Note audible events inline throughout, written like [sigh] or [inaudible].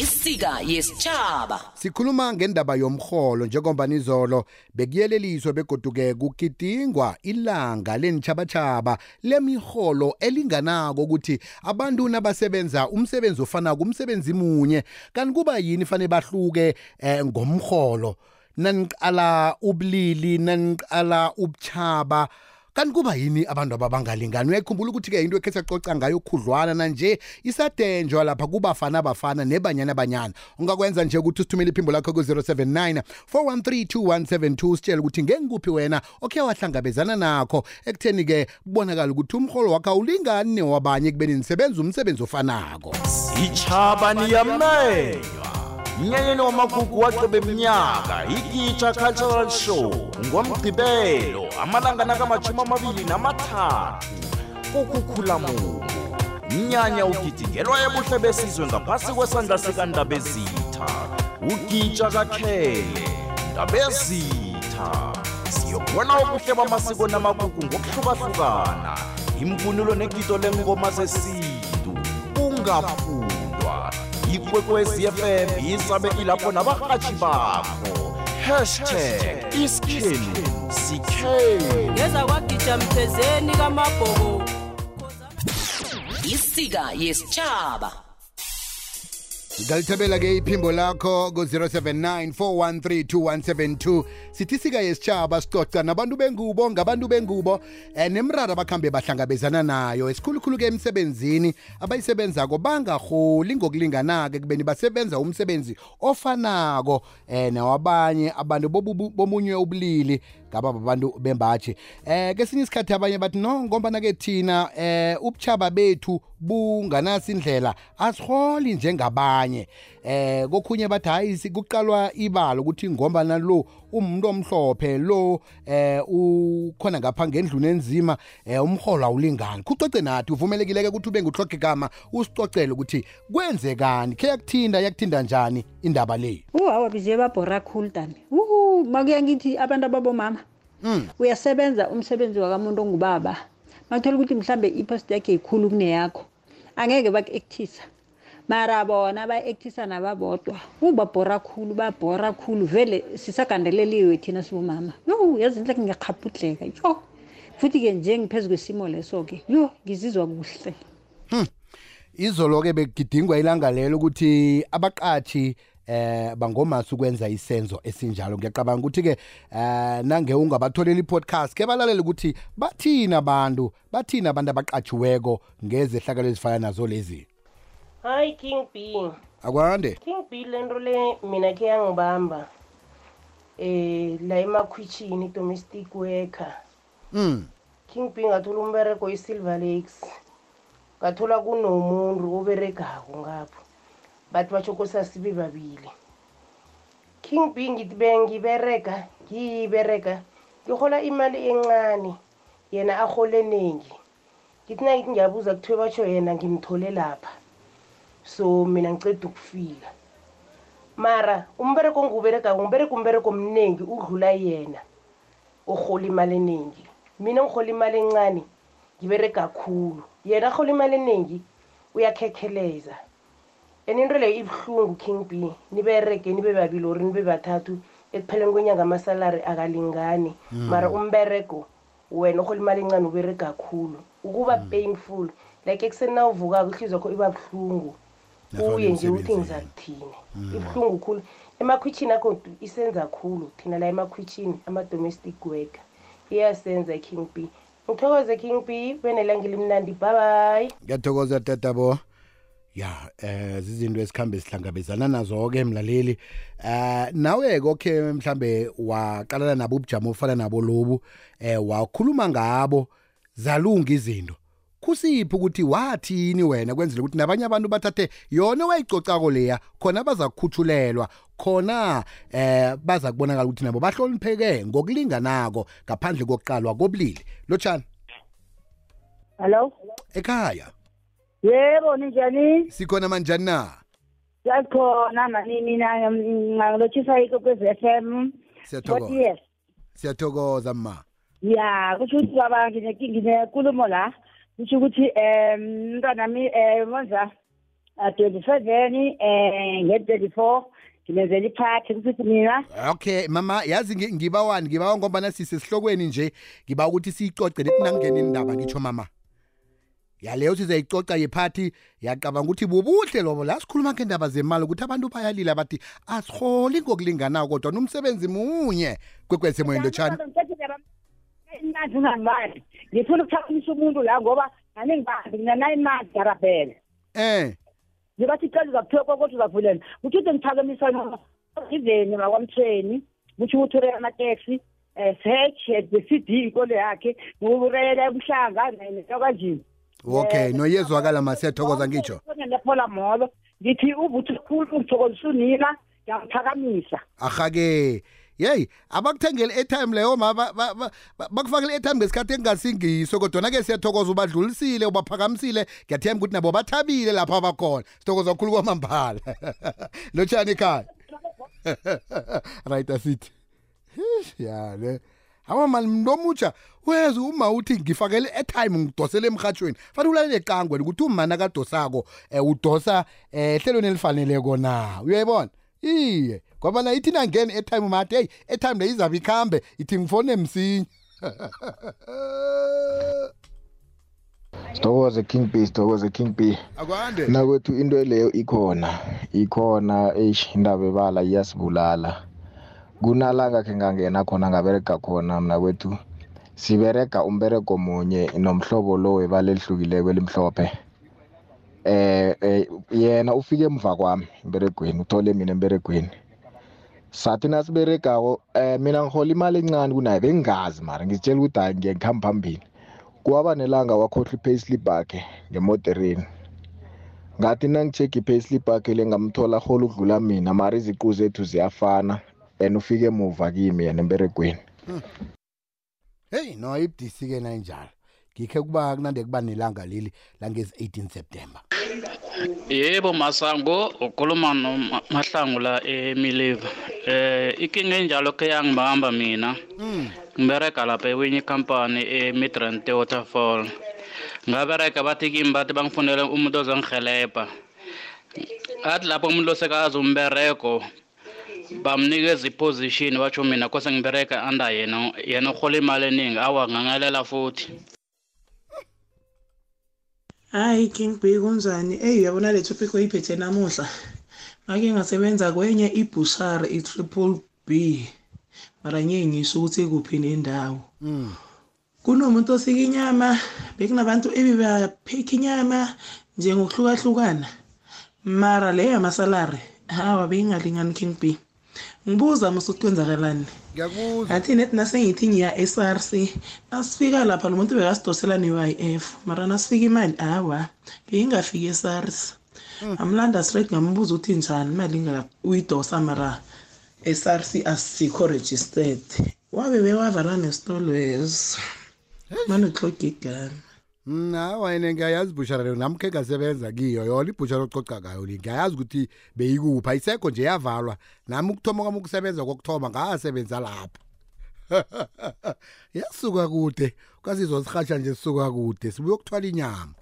isika yesitshaba sikhuluma ngendaba yomholo njengoba nizolo bekuyeleliswa begoduke kugidingwa ilanga lenitshabatshaba lemiholo elinganako ukuthi abantu nabasebenza umsebenzi ofanako umsebenzi munye kanti kuba yini fanele bahluke eh, ngomholo naniqala ubulili naniqala ubuchaba kanti kuba yini abantu ababangalingani uyayikhumbula ukuthi-ke into ekhe sacoca ngayo khudlwana nanje. Isadenjwa lapha kubafana abafana nebanyana banyana ungakwenza nje ukuthi usithumele iphimbo lakho ku-079 4132172 sitshele ukuthi ngengikuphi wena okhe wahlangabezana nakho. Ekutheni-ke kubonakala ukuthi umholo wakho awulingani newabanye ekubeni nisebenza umsebenzi ofanako. Ichaba niyamenywa mnyanyeni wamagugu waqeba eminyaka ikitsha cultural show ngomgqibelo amalanga nakamashumi amabili namathathu. Kukukhulamulu mnyanya ugidingelwa ebuhle besizwe ngaphasi kwesandla sikandabezitha. Ugitsha kakhele ndabezitha. Siyokubona ubuhle bamasiko namagugu ngokuhlukahlukana imvunulo negito lengoma zesintu. Ungafundwa ikwekwezi fm isabe ilapho nabarhatshi bakho. Hashtag isikhenu sikhenu ngeza kwagija mthezeni kamabhoko. Isika yesitshaba ngalithabela-ke iphimbo lakho ku-079 413 sithi sika yesitshaba sicoca nabantu bengubo ngabantu bengubo um nemraro abakhambe bahlangabezana nayo esikhulukhulu-ke emsebenzini abayisebenzako bangaholi ngokulinganako kubeni basebenza umsebenzi ofanako um nawabanye abantu bomunye ubulili ngaba babantu bembaji eh kesinye isikhathi abanye bathi no ngombana-ke thina eh ubuchaba bethu bunganasi indlela asiholi njengabanye eh kokhunye bathi hayi si- kuqalwa ibalo ukuthi ngombana lo umuntu omhlophe lo eh ukhona ngapha ngendluni enzima eh umholo awulingani kucoce nathi uvumelekileke ukuthi ube nguhloge gama usicocele ukuthi kwenzekani khe yakuthinda yakuthinda njani indaba le Uh, hawa bize babhora khulu tani. Uhu, makuya ngithi abantu ababomama. Mm. Uyasebenza umsebenzi wakamuntu ongubaba. Makuthola ukuthi mhlambe ipost yakhe ikhulu kuneyakho. Angeke baku-actisa. Mara bona ba-actisa nababodwa. Ubabhora khulu, babhora khulu. Vele sisagandeleliwe thina sibomama. Yo, yazi inhle ngiyakhaphudleka. Yo. Futhi-ke nje ngiphezu kwesimo leso-ke. Yo, ngizizwa kuhle. izolo-ke bekugidingwa ilanga lelo ukuthi abaqathi eh bangomasi ukwenza isenzo esinjalo. Ngiyacabanga ukuthi-ke eh nange ungabatholela i-podcast ke balalela ukuthi bathini abantu bathini abantu abaqatshiweko ngezehlakalo ezifana nazo lezi? Hayi king b. Akwande. King b lento le mina khe yangibamba. Eh la emakhwitshini domestic worker. Mm king b ngathola umbereko i-silver lakes. Ngathola kunomuntu oberegako ngapho. Bathi batsho kosasibe babili. King b ngithi bengiberega ngiyiberega ngihola imali encane yena ahole eningi ngithi nangithi ngiyabuza kuthiwe batsho yena ngimthole lapha. So mina ngiceda ukufika. Mara umbereko ongiwuberegako ngibereka umbereko omningi udlula yena. Ohola imali eningi mina ngihola imali encane ngiberega kakhulu yena ahola imali eningi uyakhekheleza and into leyo ibuhlungu king b. Niberege nibe babili or nibe bathathu ekupheleni kwenyanga amasalari akalingani. Mara umberego wena ohola imali encane uberega kakhulu ukuba painful like ekuseni na uvukako ihliziyo yakho iba buhlungu. Uye nje uthi ngizakuthini ibuhlungu khulu. Emakhwitshini akho isenza khulu thina la emakhwitshini ama-domestic worker. Iyasenza i-king b. Ngithokoze king b. Benelanga elimnandi babayi ngiyathokoza tatabo ya eh zizinto esikhambe sihlangabezana nazo-ke mlaleli. Eh nawe kokhe mhlambe waqalana nabo ubujamo ofana nabo lobu eh wakhuluma ngabo zalunga izinto. Kusiphi ukuthi wathini wena kwenzela ukuthi nabanye abantu bathathe yona wayicocako leya khona baza kukhuthulelwa khona eh baza kubonakala ukuthi nabo bahlonipheke ngokulinganako ngaphandle kokuqalwa kobulili. Lotshani? Hello? ekhaya. Yebo ninjani? sikhona manjani na Siyakhona mani mina ngalochisa ikokwezi FM. siyathokoza 40 years. siyathokoza ma Ya, kusho ukuthi baba ngine nginenkulumo la. Kusho ukuthi em umntwana mi eh monza twenty-seven um nge-thirty-four ngimenzela iphathi kusithi mina okay mama yazi ngi- ngibawani ngibawa ngombana sisesihlokweni nje ngiba ukuthi siyicoce lethi nangingena indaba ngitsho mama yaleyo sizayicoca yephathi yacabanga ukuthi bubuhle lobo la sikhuluma ngendaba zemali ukuthi abantu bayalila bathi asiholi ngokulinganayo kodwa nomsebenzi munye kwekwethe moyeni lotshani. Imnandi ungangibani ngifuna ukuthakamisa umuntu la ngoba naningibambi ngina-nine months garabhele eh. Ngibathi cela uzakuthiwa kokothi uzavulela. Kuthi uthi ngiphakamisa iveni makwamthweni kutsho ukuthi urela amateksi um search the c d ikolo yakhe urela ebuhlanga netokanjini okay noyezwakala masiyathokoza ngitsho. nephola molo. Ngithi uvuthi khulu ungithokozisa unina ngiyamthakamisa. Ahake. Yeyi abakuthengele airtime leyo ma ba- ba- ba- ba- bakufakele airtime ngesikhathi engingasingiso kodwana-ke siyathokoza ubadlulisile ubaphakamisile. Ngiyathemba ukuthi nabo bathabile lapha abakhona sithokoza kakhulu kwamambala. [laughs] Lotshani ekhaya. [laughs] Right asithi Hish, ya le hawa mani mntu omutsha. Weza uma uthi ngifakele airtime ngidosele emrhatshweni fanele ulalele qangweni ukuthi umana kadosako um udosa um ehlelweni elifaneleko na uyayibona? Iye ngoba na ithi nangeni airtime mathi heyi airtime le izabe ikhambe ithi ngifone msinya. [laughs] Sithokoze king b sithokoze king b akwande. Nakwethu into leyo ikhona ikhona eish indaba ebala iyasibulala. Kunalanga khe ngangena khona ngaberega khona mna kwethu. Siberega umberego munye nomhlobo lo webala elihlukileko elimhlophe. Eh eh, yena ufike emva kwami emberegweni uthole mina emberegweni. Sathi nasiberegako eh mina ngihola imali encane kunaye bengingazi mara ngizitshela ukuthi hayi ngiyekuhamba phambili. Kwaba nelanga wakhohlwa i-payslip yakhe ngemodereni. Ngathi nangi-check i-payslip yakhe le ngamthola hola ukudlula mina mara iziqu zethu ziyafana. And ufike emuva kimi yena emberegweni heyi no ibudisi-ke nayinjalo ngikhe kuba kunande kuba nelanga leli langezi-18 september. Yebo masango ukhuluma nomahlangu la emiliva eh ikinga enjalo ke yangibamba mina. Ngibereka lapha ewinye ikhampani e-midrand waterfall. Ngabereka bathi kimi bathi bangifunele umuntu ozangihelebha athi lapho umuntu osekazi umbereko bamnikeza iposition watsho mina kose ngibereka under yena yena uhola imali eningi awa ngangalela futhi Hayi King B kunjani? Ey uyabona le topic oyiphethe namuhla. Ngake ngasebenza kwenye ibushari i-Triple B. Mara ngeke ngisho ukuthi kuphi nendawo. Kunomuntu osika inyama, bekunabantu ebebapheka inyama nje ngokuhlukahlukana. Mara le yamasalary hawa beyingalingani King B. Ngibuza musu kwenzakalani? ngiyakubuza. Ngathi nethi nasengithi ngiya e-SARS nasifika lapha lo muntu bekasidosela ne-UIF mara nasifika imali awa ngingafiki e-SARS amlanda straight ngambuza ukuthi njani imali ingaka uyidosa mara e-SARS asikho registered. Wabe bewavala nesitolo leso mane kuhloga igama. Mna wena ngiyayazi ibhushara leyo nami khe ngasebenza kiyo yona ibhushara ococa ngayo le ngiyayazi ukuthi beyikuphi ayisekho nje yavalwa nami ukuthoma kwami ukusebenza kokuthoma ngasebenza lapho yasuka kude kwasizwa sirhatsha nje sisuka kude sibuye ukuthwala inyama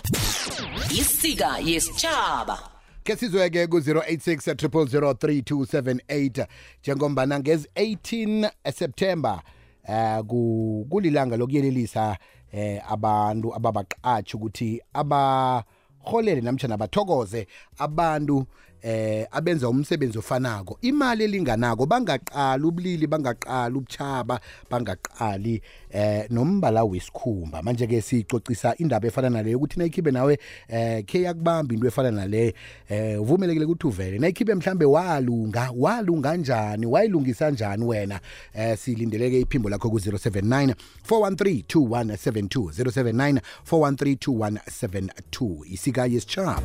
isika yesitshaba ke sizweke ku-086 0003278 njengombana ngezi-18 september eh ku- kulilanga lokuyelelisa eh abantu ababaqatshi ukuthi abaholele namtjana bathokoze abantu eh abenza umsebenzi ofanako. Imali elinganako bangaqali ubulili bangaqali ubuchaba bangaqali eh nombala wesikhumba. Manje ke sicocisa indaba efana naleyo ukuthi nayikhibe nawe eh ke yakubamba into efana nale eh uvumelekile ukuthi uvele. Nayikhibe mhlambe walunga walunga njani wayilungisa njani wena? Eh silindeleke iphimbo lakho ku 079 413 2172 079 413 2172 isika yesichaba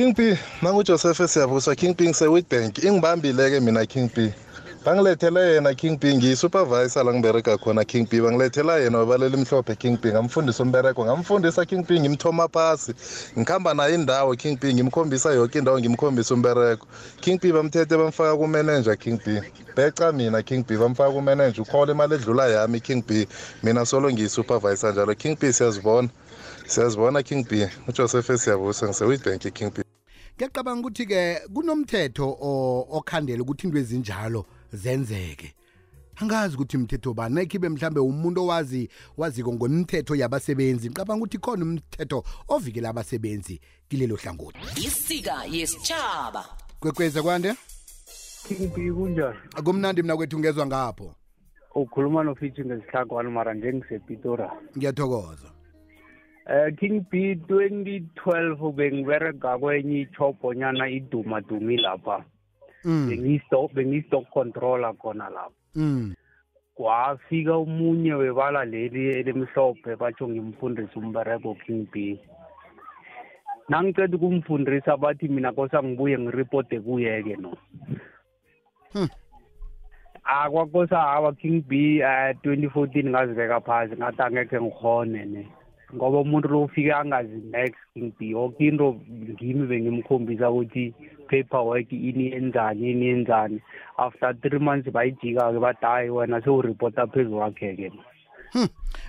King P, mangujoseph siyavusa King P ngise Witbank. Ingibambile ke mina King P. bangilethela yena king b ngiyisupervisor la ngibereka khona king b bangilethela yena wabalela imhlophe king b ngamfundisa umbereko ngamfundisa king b ngimthoma phasi. Ngikhamba naye indawo king b ngimkhombisa yoke indawo ngimkhombisa umbereko king b bamthethe bamfaka kumanager king b beca mina king b bamfaka kumanager ukhola imali edlula yami king b mina solo ngiyisupervisor njalo. King b siyazibona. Siyazibona king b ujoseph siyabusa ngisewitbank king b ngiyacabanga ukuthi-ke kunomthetho o- okhandela ukuthi into ezinjalo zenzeke. Angazi ukuthi mthetho bani. Nekhibe mhlambe umuntu owazi waziko ngomthetho yabasebenzi. Ngicabanga ukuthi khona umthetho ovikela abasebenzi kilelo hlangothi. Isika yesitshaba kwekweza kwande? King kunjani? kumnandi mina kwethu ngezwa ngapho. Ukhuluma noFithi ngesihlakwana mara nje ngisepitora. ngiyathokoza. Eh King B 2012 bengibereka kwenye ichopho nyana iduma dumi lapha. Mm. Bengistock bengistock controller khona lapha. mm Kwafika umunye webala leli elimhlophe batsho ngimfundisa umbereko King B. Nangiceda ukumfundisa bathi mina kosa ngibuye ngiripote kuye-ke no. akwakosa hawa king b uh, 2014 ngazibeka phasi ngathi angekhe ngikhone ne ngoba umuntu lo ufike angazi next yoke into ngimi bengimkhombisa ukuthi paperwork ini yenzani ini yenzani. After three months bayijika-ke bathi hayi wena sewuripota phezu kwakhe-ke.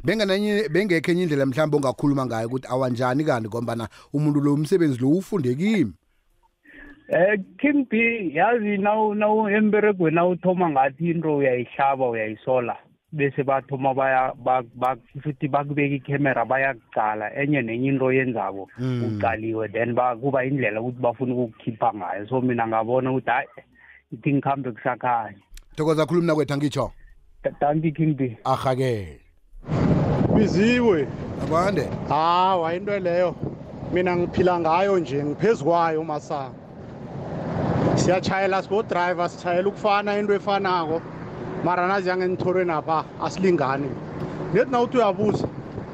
Bengenenye bengekho enye indlela mhlawumbe ongakhuluma ngayo ukuthi awanjani kanti ngombana umuntu lo umsebenzi lo ufunde kimi. Eh King B yazi nawu nawu emberegweni nawuthoma ngathi into uyayihlaba uyayisola. Bese bathoma baya ba- ba- futhi bakubeka ikhamera bayakucala enye nenye into yenzako Mm. ucaliwe then ba- kuba indlela ukuthi bafuna ukukukhipha ngayo. So mina ngabona ukuthi hayi ithi ngikhambe kusakhanya. Thokoza khuluma kwethu angitsho thank you king b. Ahake biziwe. Akwande hawa into leyo mina ngiphila ngayo nje ngiphezu kwayo masango siyatshayela sibo-driver sitshayela ukufana into efanako. Mara naziyange nithorweni apha asilingani nethi nawuthi uyabuza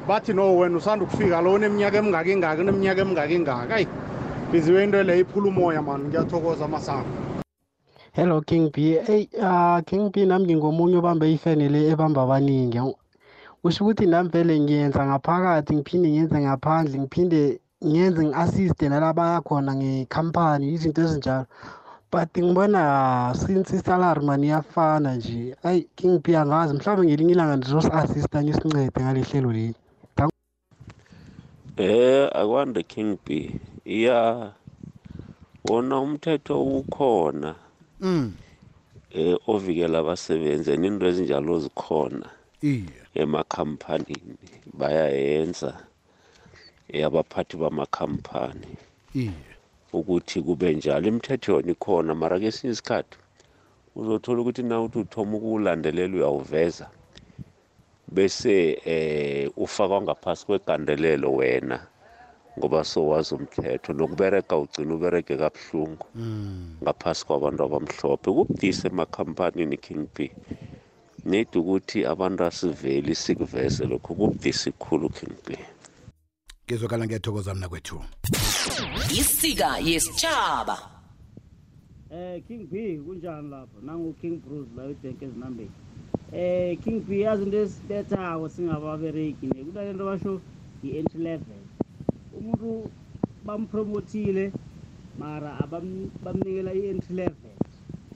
bathi no wena usanda ukufika lo uneminyaka emingaki ingaki uneminyaka emingaki ingaki ayi biziwe into leyo iphula umoya mani ngiyathokoza masango hello king b. Eyi uh, king b nami ngingomunye obambe ifene le ebamba abaningi. Kusho ukuthi nami vele ngiyenza ngaphakathi ngiphinde ngiyenze ngaphandle ngiphinde ngiyenze ngi-assiste nalaba khona ngekhampani izinto ezinjalo. But ngibona since isalary mani iyafana nje ayi king b angazi mhlawumbe ngelinye ilanga ndizosi-assista ngisincede ngale hlelo leli Eh akwande King B. Iya wona umthetho ukhona. Mm. Eh ovikela abasebenzi and into ezinjalo zikhona. Iye. Emakhampanini bayayenza. Eh, abaphathi bamakhampani. Iye. Ukuthi kube njalo imithetho yona ikhona. Mara kesinye isikhathi uzothola ukuthi na uthi uthoma ukuwulandelela uyawuveza bese eh ufakwa ngaphasi kwegandelelo wena ngoba sowazi umthetho. Nokubereka ugcina ubereke kabuhlungu ngaphasi kwabantu abamhlophe. Kubudisi emakhampanini king b. Need ukuthi abantu asiveli sikuveze lokho. Kubudisi khulu king b. ngizokala ngiyathokoza mna kwethu isika yesitshaba Eh King B kunjani lapho? Nangu King Bruce la uDenke ezinambeni. Eh King B yazi into esibethako singababereki ne kunalento basho i-entry level. Umuntu bampromotile mara abam- bamnikela i-entry level.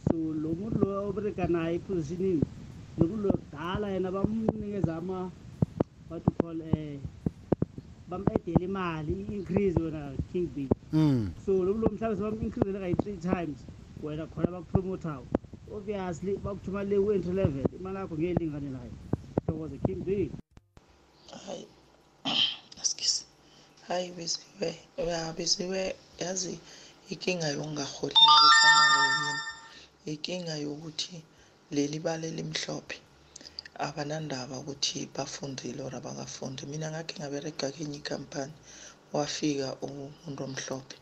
So lo muntu lo obereka naye epositionini lo muntu lo kudala yena bamnikeza ama what you call eh bam-edela imali i-increase wena King B. mm. So lo lo mhlawumbe sebam-increasele kayi-three times wena khona bakupromothayo obviously bakuthuma le ku-entry level imali yakho ngeyelinganelayo thokoze king b. Hayi askisi hayi besiwe ya besiwe yazi inkinga yokungaholi nakufana ngoyini? Inkinga yokuthi leli bale limhlophe. Abanandaba ukuthi bafundile or abakafundi mina ngakhe ngaberega kenye ikhampani wafika umuntu omhlophe.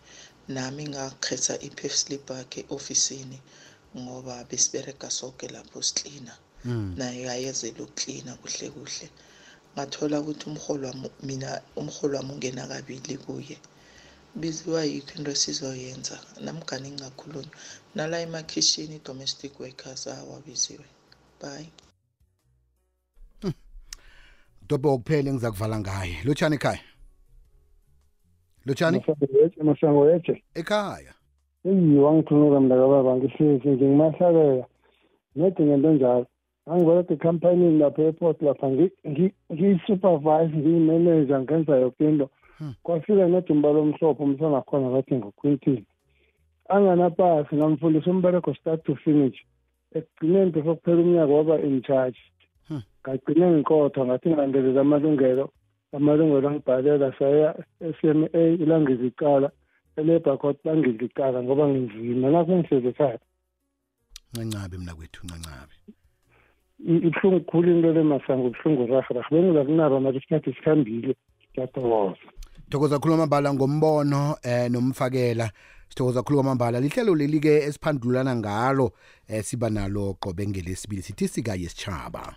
Nami ngakhetha i-pef slip yakhe ofisini ngoba besibereka sonke lapho siklina. Mm. naye ayezela ukuklina kuhle kuhle. Ngathola ukuthi umholo wami mina umholo wami ungena kabili kuye. Biziwa yikho into esizoyenza. Namgani ngingakhulunywa. Nala emakhishini i-domestic workers awabiziwe bye. Dobe wokuphela engiza kuvala ngaye. Lotshani ekhaya? Lotshani masango yeje ekhaya. Eyi wangithunuka mna kababa ngihlezi nje ngimahlalela nedi ngento njalo. Angiboleka ekhampanini lapha e-airport lapha ngi- ngi- ngiyi-supervise ngiyimanager ngenza yoke into. Kwafika nedi umbala omhlophe umsana khona bathi nguquintile. Anganapasi ngamfundisa umbereko start to finish. Ekugcineni before kuphela umnyaka waba in charge. Ngagcine ngikodwa ngathi ngilandelela amalungelo amalungelo angibhalela saya s m a ilangiziqala elabor court bangiziqala ngoba nginzima nakho ngihlezi ekhaya. Ncancabe mna kwethu ncancabe. I- ibuhlungu khulu into le masango ibuhlungu rahe rahe bengiza kunaba mari isikhathi sikhambile ngiyathokoza. Sithokoza khulu kwamambala ngombono eh nomfakela. Sithokoza khulu kwamambala. Lihlelo leli ke esiphandululana ngalo eh siba nalo qobe ngelesibili sithi sika yesitshaba